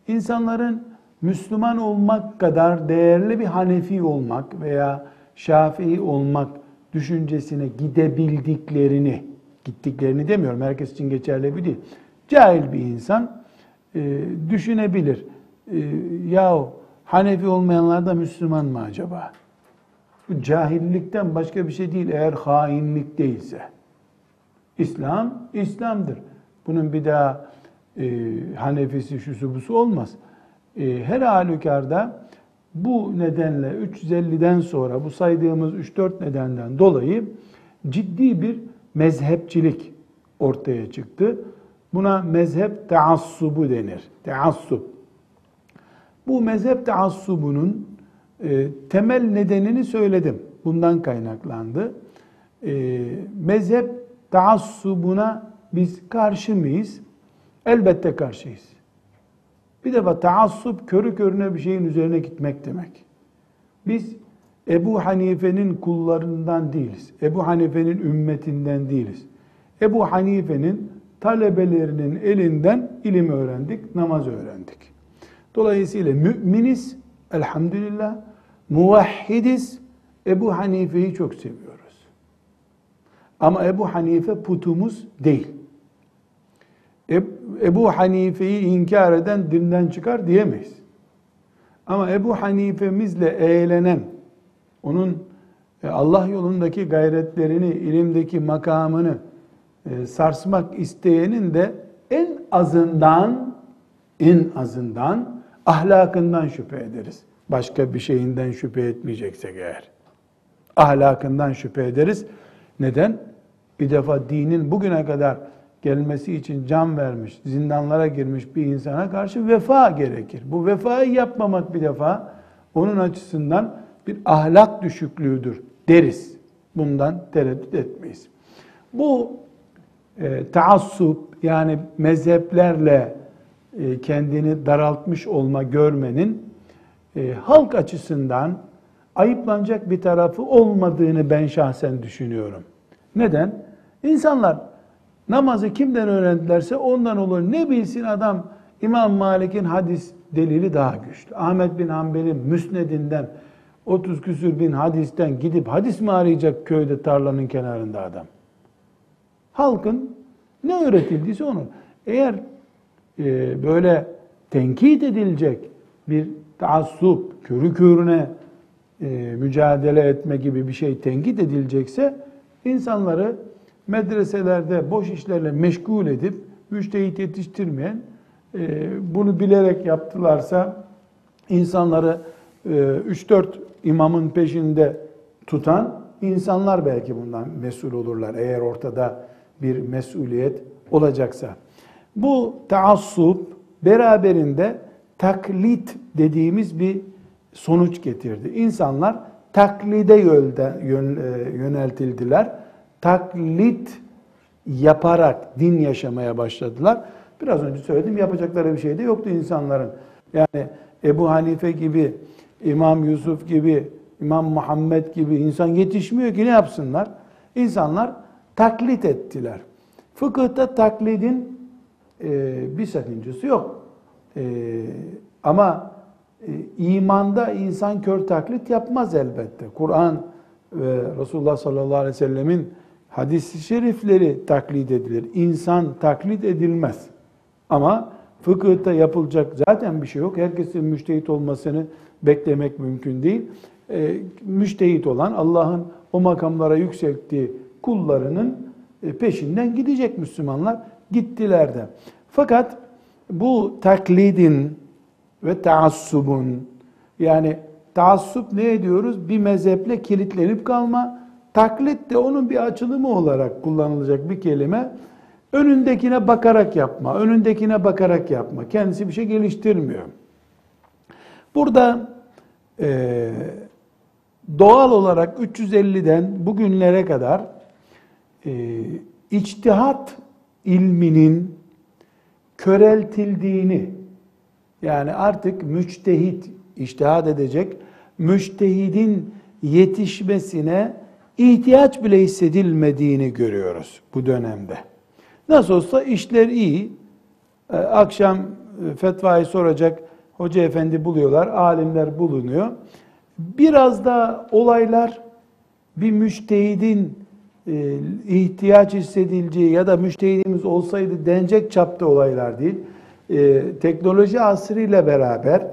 insanların Müslüman olmak kadar değerli bir Hanefi olmak veya Şafii olmak düşüncesine gidebildiklerini, gittiklerini demiyorum, herkes için geçerli bir değil. Cahil bir insan e, düşünebilir. E, yahu Hanefi olmayanlar da Müslüman mı acaba? Bu cahillikten başka bir şey değil eğer hainlik değilse. İslam, İslam'dır. Bunun bir daha e, Hanefisi, şusu busu olmaz. E, her halükarda bu nedenle 350'den sonra bu saydığımız 3-4 nedenden dolayı ciddi bir mezhepçilik ortaya çıktı. Buna mezhep taassubu denir. Taassup. Bu mezhep taassubunun e, temel nedenini söyledim. Bundan kaynaklandı. E, mezhep taassubuna biz karşı mıyız? Elbette karşıyız. Bir defa taassup körü körüne bir şeyin üzerine gitmek demek. Biz Ebu Hanife'nin kullarından değiliz. Ebu Hanife'nin ümmetinden değiliz. Ebu Hanife'nin talebelerinin elinden ilim öğrendik, namaz öğrendik. Dolayısıyla müminiz, elhamdülillah, muvahhidiz, Ebu Hanife'yi çok seviyoruz. Ama Ebu Hanife putumuz değil. Ebu Hanife'yi inkar eden dinden çıkar diyemeyiz. Ama Ebu Hanife'mizle eğlenen, onun e, Allah yolundaki gayretlerini, ilimdeki makamını e, sarsmak isteyenin de en azından en azından ahlakından şüphe ederiz. Başka bir şeyinden şüphe etmeyeceksek eğer. Ahlakından şüphe ederiz. Neden? Bir defa dinin bugüne kadar gelmesi için can vermiş, zindanlara girmiş bir insana karşı vefa gerekir. Bu vefayı yapmamak bir defa onun açısından bir ahlak düşüklüğüdür deriz. Bundan tereddüt etmeyiz. Bu e, taassup yani mezheplerle kendini daraltmış olma görmenin e, halk açısından ayıplanacak bir tarafı olmadığını ben şahsen düşünüyorum. Neden? İnsanlar namazı kimden öğrendilerse ondan olur. Ne bilsin adam İmam Malik'in hadis delili daha güçlü. Ahmet bin Hanbel'in müsnedinden 30 küsür bin hadisten gidip hadis mi arayacak köyde tarlanın kenarında adam? Halkın ne öğretildiyse onu. Eğer e, böyle tenkit edilecek bir taassup, körü körüne e, mücadele etme gibi bir şey tenkit edilecekse insanları medreselerde boş işlerle meşgul edip müştehit yetiştirmeyen e, bunu bilerek yaptılarsa insanları e, 3-4 imamın peşinde tutan insanlar belki bundan mesul olurlar eğer ortada bir mesuliyet olacaksa. Bu taassup beraberinde taklit dediğimiz bir sonuç getirdi. İnsanlar taklide yölde, yöneltildiler. Taklit yaparak din yaşamaya başladılar. Biraz önce söyledim yapacakları bir şey de yoktu insanların. Yani Ebu Hanife gibi, İmam Yusuf gibi, İmam Muhammed gibi insan yetişmiyor ki ne yapsınlar? İnsanlar taklit ettiler. Fıkıhta taklidin e, bir sakıncası yok. E, ama e, imanda insan kör taklit yapmaz elbette. Kur'an ve Resulullah sallallahu aleyhi ve sellemin hadis-i şerifleri taklit edilir. İnsan taklit edilmez. Ama fıkıhta yapılacak zaten bir şey yok. Herkesin müştehit olmasını beklemek mümkün değil. E, müştehit olan Allah'ın o makamlara yükselttiği kullarının e, peşinden gidecek Müslümanlar. Gittiler de. Fakat bu taklidin ve taassubun yani taassup ne ediyoruz? Bir mezheple kilitlenip kalma. Taklit de onun bir açılımı olarak kullanılacak bir kelime. Önündekine bakarak yapma, önündekine bakarak yapma. Kendisi bir şey geliştirmiyor. Burada e, doğal olarak 350'den bugünlere kadar e, içtihat ilminin köreltildiğini yani artık müçtehit iştihad edecek müçtehidin yetişmesine ihtiyaç bile hissedilmediğini görüyoruz bu dönemde. Nasıl olsa işler iyi. Ee, akşam e, fetvayı soracak hoca efendi buluyorlar, alimler bulunuyor. Biraz da olaylar bir müştehidin ihtiyaç hissedileceği ya da müştehidimiz olsaydı denecek çapta olaylar değil. E, teknoloji asrıyla beraber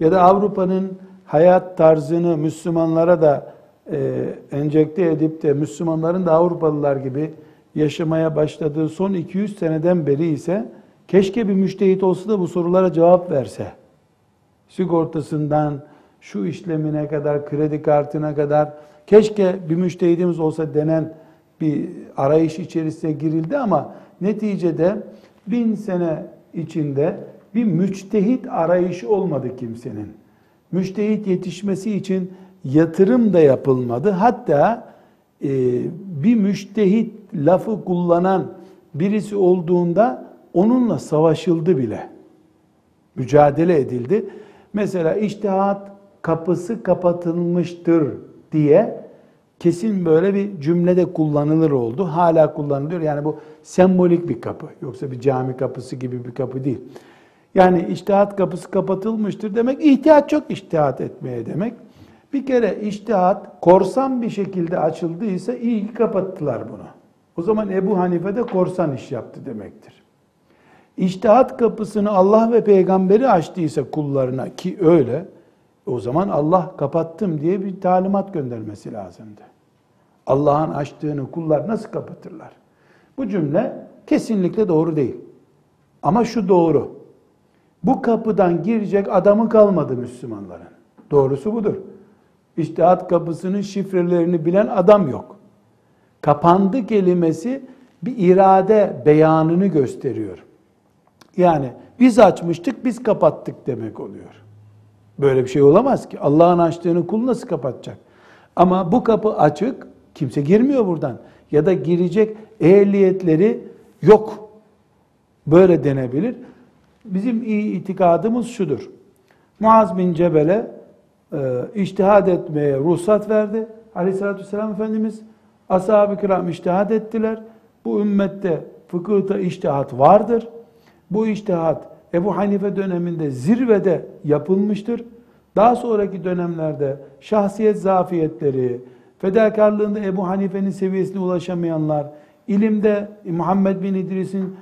ya da Avrupa'nın hayat tarzını Müslümanlara da e, enjekte edip de Müslümanların da Avrupalılar gibi yaşamaya başladığı son 200 seneden beri ise keşke bir müştehit olsa da bu sorulara cevap verse. Sigortasından şu işlemine kadar, kredi kartına kadar keşke bir müştehidimiz olsa denen bir arayış içerisine girildi ama neticede bin sene içinde bir müçtehit arayışı olmadı kimsenin. Müçtehit yetişmesi için yatırım da yapılmadı. Hatta e, bir müştehit lafı kullanan birisi olduğunda onunla savaşıldı bile. Mücadele edildi. Mesela iştihat kapısı kapatılmıştır diye kesin böyle bir cümlede kullanılır oldu. Hala kullanılıyor. Yani bu sembolik bir kapı. Yoksa bir cami kapısı gibi bir kapı değil. Yani iştihat kapısı kapatılmıştır demek ihtiyaç çok iştihat etmeye demek. Bir kere iştihat korsan bir şekilde açıldıysa iyi ki kapattılar bunu. O zaman Ebu Hanife de korsan iş yaptı demektir. İştihat kapısını Allah ve peygamberi açtıysa kullarına ki öyle o zaman Allah kapattım diye bir talimat göndermesi lazımdı. Allah'ın açtığını kullar nasıl kapatırlar? Bu cümle kesinlikle doğru değil. Ama şu doğru. Bu kapıdan girecek adamı kalmadı Müslümanların. Doğrusu budur. İştihat kapısının şifrelerini bilen adam yok. Kapandı kelimesi bir irade beyanını gösteriyor. Yani biz açmıştık, biz kapattık demek oluyor. Böyle bir şey olamaz ki. Allah'ın açtığını kul nasıl kapatacak? Ama bu kapı açık, kimse girmiyor buradan. Ya da girecek ehliyetleri yok. Böyle denebilir. Bizim iyi itikadımız şudur. Muaz bin Cebel'e e, iştihad etmeye ruhsat verdi. Aleyhissalatü vesselam Efendimiz ashab-ı kiram iştihad ettiler. Bu ümmette fıkıhta iştihat vardır. Bu iştihat Ebu Hanife döneminde zirvede yapılmıştır. Daha sonraki dönemlerde şahsiyet zafiyetleri, fedakarlığında Ebu Hanife'nin seviyesine ulaşamayanlar, ilimde Muhammed bin İdris'in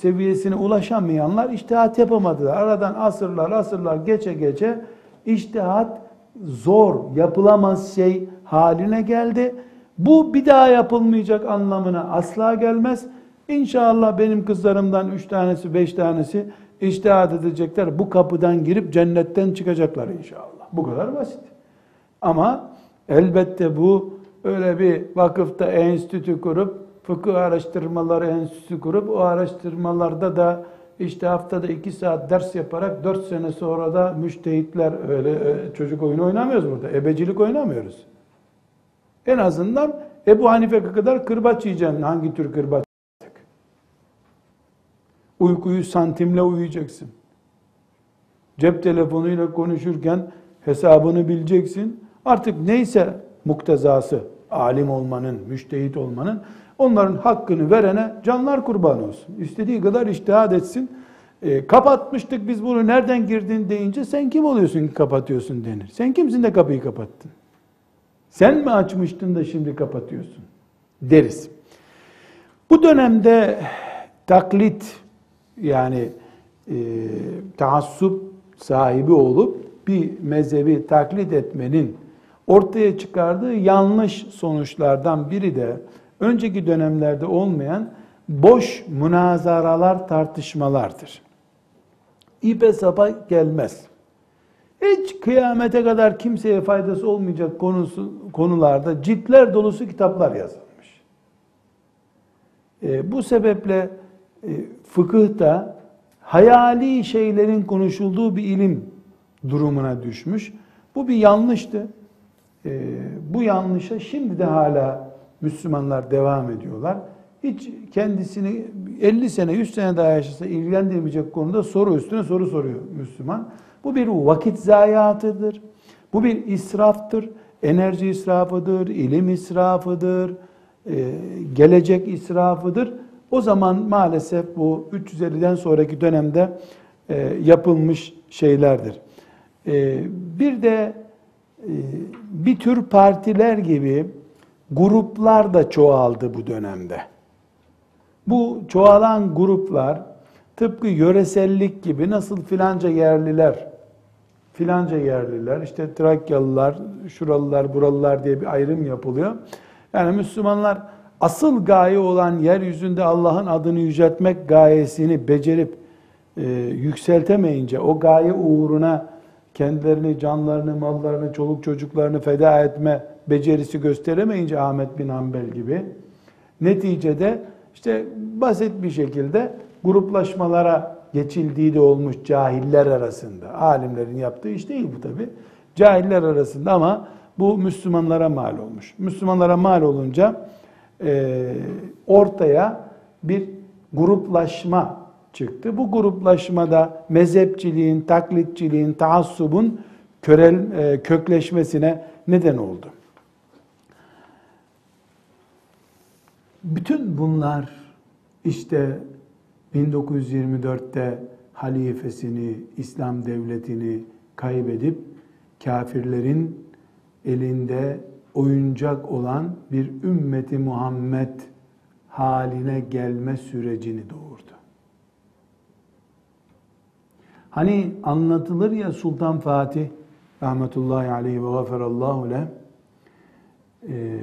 seviyesine ulaşamayanlar iştihat yapamadılar. Aradan asırlar asırlar geçe geçe iştihat zor, yapılamaz şey haline geldi. Bu bir daha yapılmayacak anlamına asla gelmez. İnşallah benim kızlarımdan üç tanesi, beş tanesi iştihat edecekler. Bu kapıdan girip cennetten çıkacaklar inşallah. Bu kadar basit. Ama elbette bu öyle bir vakıfta enstitü kurup, fıkıh araştırmaları enstitüsü kurup, o araştırmalarda da işte haftada iki saat ders yaparak dört sene sonra da müştehitler öyle e, çocuk oyunu oynamıyoruz burada. Ebecilik oynamıyoruz. En azından Ebu Hanife kadar kırbaç yiyeceksin. Hangi tür kırbaç? Uykuyu santimle uyuyacaksın. Cep telefonuyla konuşurken hesabını bileceksin. Artık neyse muktezası, alim olmanın, müştehit olmanın, onların hakkını verene canlar kurban olsun. İstediği kadar iştihad etsin. E, kapatmıştık biz bunu nereden girdin deyince sen kim oluyorsun ki kapatıyorsun denir. Sen kimsin de kapıyı kapattın? Sen mi açmıştın da şimdi kapatıyorsun? Deriz. Bu dönemde taklit yani e, taassup sahibi olup bir mezhebi taklit etmenin ortaya çıkardığı yanlış sonuçlardan biri de önceki dönemlerde olmayan boş münazaralar, tartışmalardır. İpe sapa gelmez. Hiç kıyamete kadar kimseye faydası olmayacak konusu, konularda ciltler dolusu kitaplar yazılmış. E, bu sebeple fıkıhta hayali şeylerin konuşulduğu bir ilim durumuna düşmüş. Bu bir yanlıştı. E, bu yanlışa şimdi de hala Müslümanlar devam ediyorlar. Hiç kendisini 50 sene, 100 sene daha yaşasa ilgilendirmeyecek konuda soru üstüne soru soruyor Müslüman. Bu bir vakit zayiatıdır. Bu bir israftır. Enerji israfıdır, ilim israfıdır, e, gelecek israfıdır. O zaman maalesef bu 350'den sonraki dönemde e, yapılmış şeylerdir. E, bir de e, bir tür partiler gibi gruplar da çoğaldı bu dönemde. Bu çoğalan gruplar tıpkı yöresellik gibi nasıl filanca yerliler, filanca yerliler, işte Trakyalılar, şuralılar, buralılar diye bir ayrım yapılıyor. Yani Müslümanlar asıl gaye olan yeryüzünde Allah'ın adını yüceltmek gayesini becerip e, yükseltemeyince, o gaye uğruna kendilerini, canlarını, mallarını, çoluk çocuklarını feda etme becerisi gösteremeyince Ahmet bin Hanbel gibi neticede işte basit bir şekilde gruplaşmalara geçildiği de olmuş cahiller arasında. Alimlerin yaptığı iş değil bu tabi. Cahiller arasında ama bu Müslümanlara mal olmuş. Müslümanlara mal olunca e, ortaya bir gruplaşma çıktı. Bu gruplaşmada mezhepçiliğin, taklitçiliğin, taassubun körel, e, kökleşmesine neden oldu. Bütün bunlar işte 1924'te halifesini, İslam devletini kaybedip kafirlerin elinde oyuncak olan bir ümmeti Muhammed haline gelme sürecini doğurdu. Hani anlatılır ya Sultan Fatih rahmetullahi aleyhi ve gaferallahu leh e,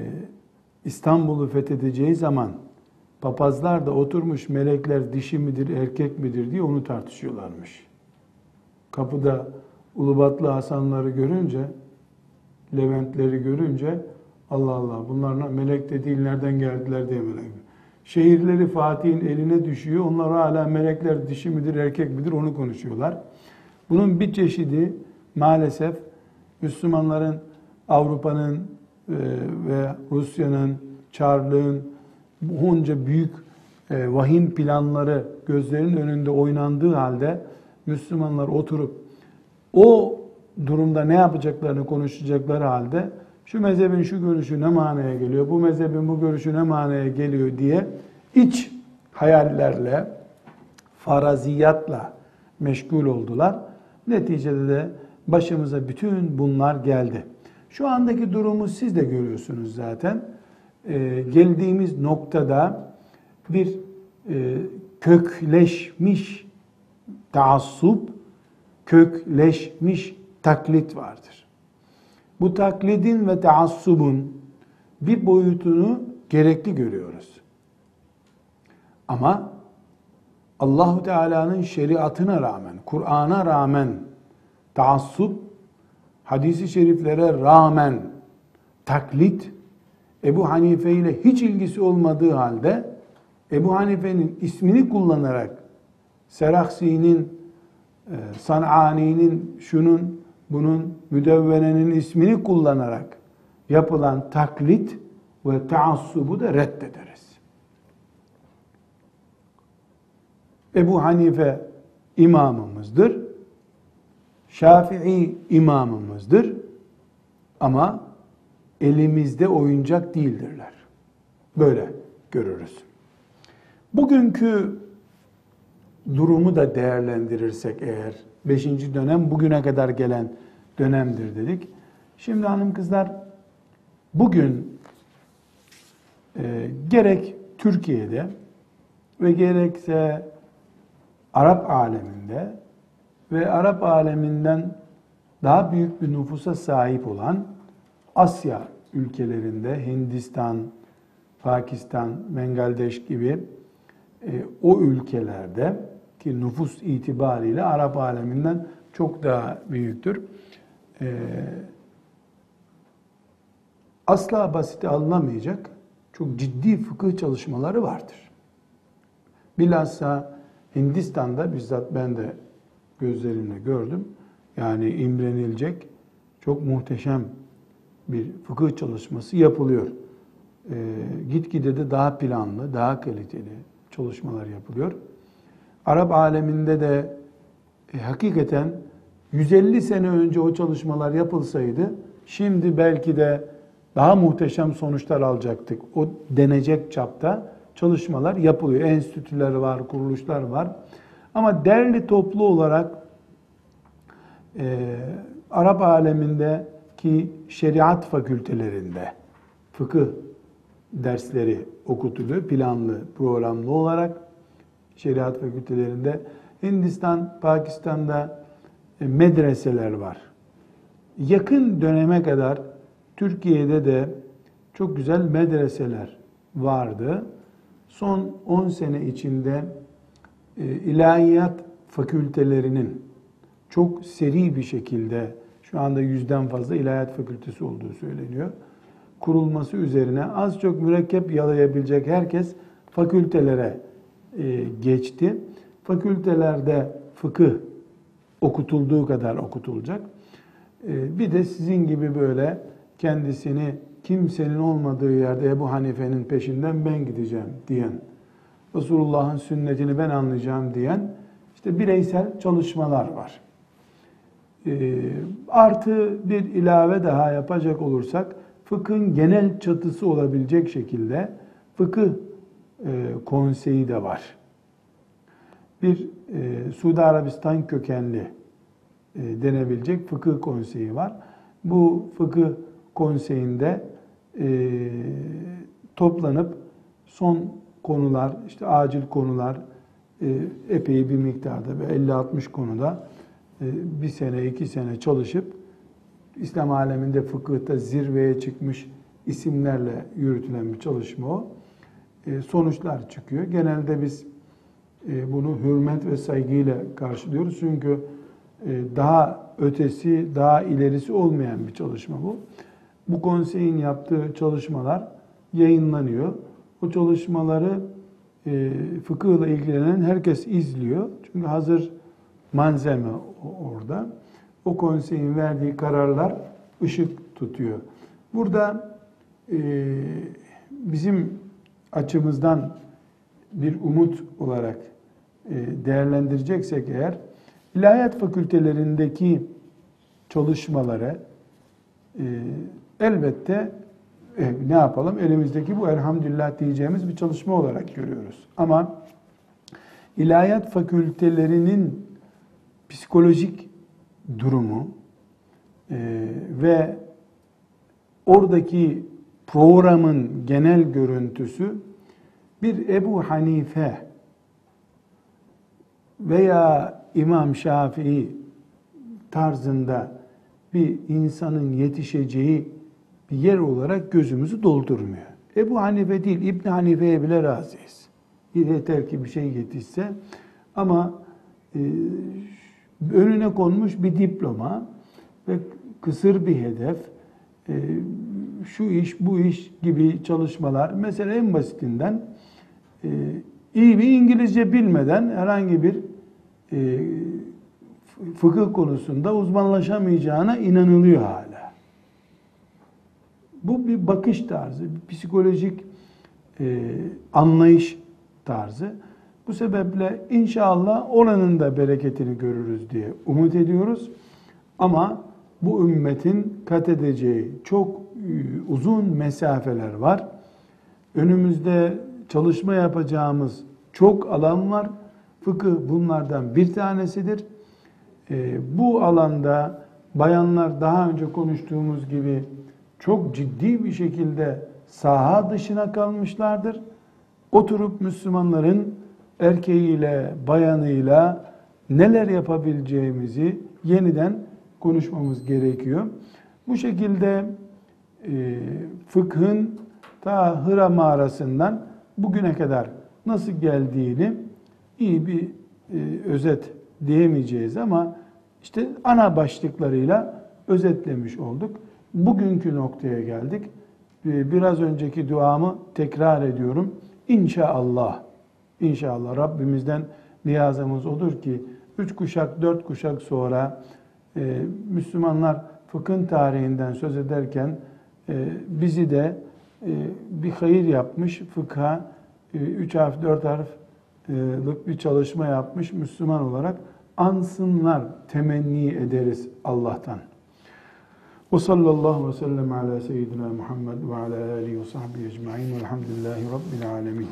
İstanbul'u fethedeceği zaman papazlar da oturmuş melekler dişi midir erkek midir diye onu tartışıyorlarmış. Kapıda Ulubatlı Hasanları görünce Leventleri görünce Allah Allah bunlar melek de değil nereden geldiler diye melek. Şehirleri Fatih'in eline düşüyor. Onlar hala melekler dişi midir erkek midir onu konuşuyorlar. Bunun bir çeşidi maalesef Müslümanların Avrupa'nın e, ve Rusya'nın, Çarlığın bunca büyük e, vahim planları gözlerinin önünde oynandığı halde Müslümanlar oturup o durumda ne yapacaklarını konuşacakları halde şu mezhebin şu görüşü ne manaya geliyor, bu mezhebin bu görüşü ne manaya geliyor diye iç hayallerle, faraziyatla meşgul oldular. Neticede de başımıza bütün bunlar geldi. Şu andaki durumu siz de görüyorsunuz zaten. Ee, geldiğimiz noktada bir e, kökleşmiş taassup, kökleşmiş taklit vardır. Bu taklidin ve taassubun bir boyutunu gerekli görüyoruz. Ama Allahu Teala'nın şeriatına rağmen, Kur'an'a rağmen taassup, hadisi şeriflere rağmen taklit, Ebu Hanife ile hiç ilgisi olmadığı halde Ebu Hanife'nin ismini kullanarak Seraksi'nin, e, San'ani'nin, şunun, bunun müdevvenenin ismini kullanarak yapılan taklit ve taassubu da reddederiz. Ebu Hanife imamımızdır. Şafii imamımızdır. Ama elimizde oyuncak değildirler. Böyle görürüz. Bugünkü durumu da değerlendirirsek eğer, beşinci dönem bugüne kadar gelen dönemdir dedik. Şimdi hanım kızlar, bugün e, gerek Türkiye'de ve gerekse Arap aleminde ve Arap aleminden daha büyük bir nüfusa sahip olan Asya ülkelerinde Hindistan, Pakistan, Bangladeş gibi e, o ülkelerde ki nüfus itibariyle Arap aleminden çok daha büyüktür. E, asla basite alınamayacak çok ciddi fıkıh çalışmaları vardır. Bilhassa Hindistan'da bizzat ben de gözlerimle gördüm. Yani imrenilecek çok muhteşem bir fıkıh çalışması yapılıyor. Ee, gitgide de daha planlı, daha kaliteli çalışmalar yapılıyor. Arap aleminde de e, hakikaten 150 sene önce o çalışmalar yapılsaydı şimdi belki de daha muhteşem sonuçlar alacaktık. O denecek çapta çalışmalar yapılıyor. Enstitüler var, kuruluşlar var. Ama derli toplu olarak e, Arap alemindeki şeriat fakültelerinde fıkıh dersleri okutuluyor. Planlı, programlı olarak şeriat fakültelerinde. Hindistan, Pakistan'da e, medreseler var. Yakın döneme kadar Türkiye'de de çok güzel medreseler vardı. Son 10 sene içinde e, ilahiyat fakültelerinin çok seri bir şekilde şu anda yüzden fazla ilahiyat fakültesi olduğu söyleniyor. Kurulması üzerine az çok mürekkep yalayabilecek herkes fakültelere geçti. Fakültelerde fıkıh okutulduğu kadar okutulacak. E, bir de sizin gibi böyle kendisini kimsenin olmadığı yerde Ebu Hanife'nin peşinden ben gideceğim diyen, Resulullah'ın sünnetini ben anlayacağım diyen işte bireysel çalışmalar var. E, artı bir ilave daha yapacak olursak fıkhın genel çatısı olabilecek şekilde fıkıh e, konseyi de var. Bir e, Suudi Arabistan kökenli e, denebilecek fıkıh konseyi var. Bu fıkıh konseyinde e, toplanıp son konular, işte acil konular e, epey bir miktarda ve 50-60 konuda e, bir sene, iki sene çalışıp İslam aleminde fıkıhta zirveye çıkmış isimlerle yürütülen bir çalışma o. E, sonuçlar çıkıyor. Genelde biz e, bunu hürmet ve saygıyla karşılıyoruz. Çünkü e, daha ötesi, daha ilerisi olmayan bir çalışma bu. Bu konseyin yaptığı çalışmalar yayınlanıyor. O çalışmaları fıkıhla ilgilenen herkes izliyor. Çünkü hazır malzeme orada. O konseyin verdiği kararlar ışık tutuyor. Burada bizim açımızdan bir umut olarak e, değerlendireceksek eğer ilahiyat fakültelerindeki çalışmaları e, elbette e, ne yapalım elimizdeki bu elhamdülillah diyeceğimiz bir çalışma olarak görüyoruz. Ama ilahiyat fakültelerinin psikolojik durumu ve oradaki programın genel görüntüsü bir Ebu Hanife veya İmam Şafii tarzında bir insanın yetişeceği bir yer olarak gözümüzü doldurmuyor. Ebu Hanife değil, İbn Hanife'ye bile razıyız. Yeter ki bir şey yetişse. Ama e, önüne konmuş bir diploma ve kısır bir hedef, e, şu iş, bu iş gibi çalışmalar. Mesela en basitinden e, iyi bir İngilizce bilmeden herhangi bir e, fıkıh konusunda uzmanlaşamayacağına inanılıyor hala. Bu bir bakış tarzı, bir psikolojik e, anlayış tarzı. Bu sebeple inşallah oranın da bereketini görürüz diye umut ediyoruz. Ama bu ümmetin kat edeceği çok uzun mesafeler var. Önümüzde çalışma yapacağımız çok alan var. Fıkıh bunlardan bir tanesidir. E, bu alanda bayanlar daha önce konuştuğumuz gibi çok ciddi bir şekilde saha dışına kalmışlardır. Oturup Müslümanların erkeğiyle, bayanıyla neler yapabileceğimizi yeniden konuşmamız gerekiyor. Bu şekilde e, fıkhın ta Hıra mağarasından bugüne kadar nasıl geldiğini iyi bir e, özet diyemeyeceğiz ama işte ana başlıklarıyla özetlemiş olduk. Bugünkü noktaya geldik. E, biraz önceki duamı tekrar ediyorum. İnşallah, inşallah Rabbimizden niyazımız odur ki üç kuşak, dört kuşak sonra e, Müslümanlar fıkhın tarihinden söz ederken e, bizi de e, bir hayır yapmış, fıkha e, üç harf, dört harflık bir çalışma yapmış Müslüman olarak ansınlar, temenni ederiz Allah'tan. Ve sallallahu ve sellem ala seyyidina Muhammed ve ala alihi ve sahbihi ecma'in velhamdülillahi rabbil alemin.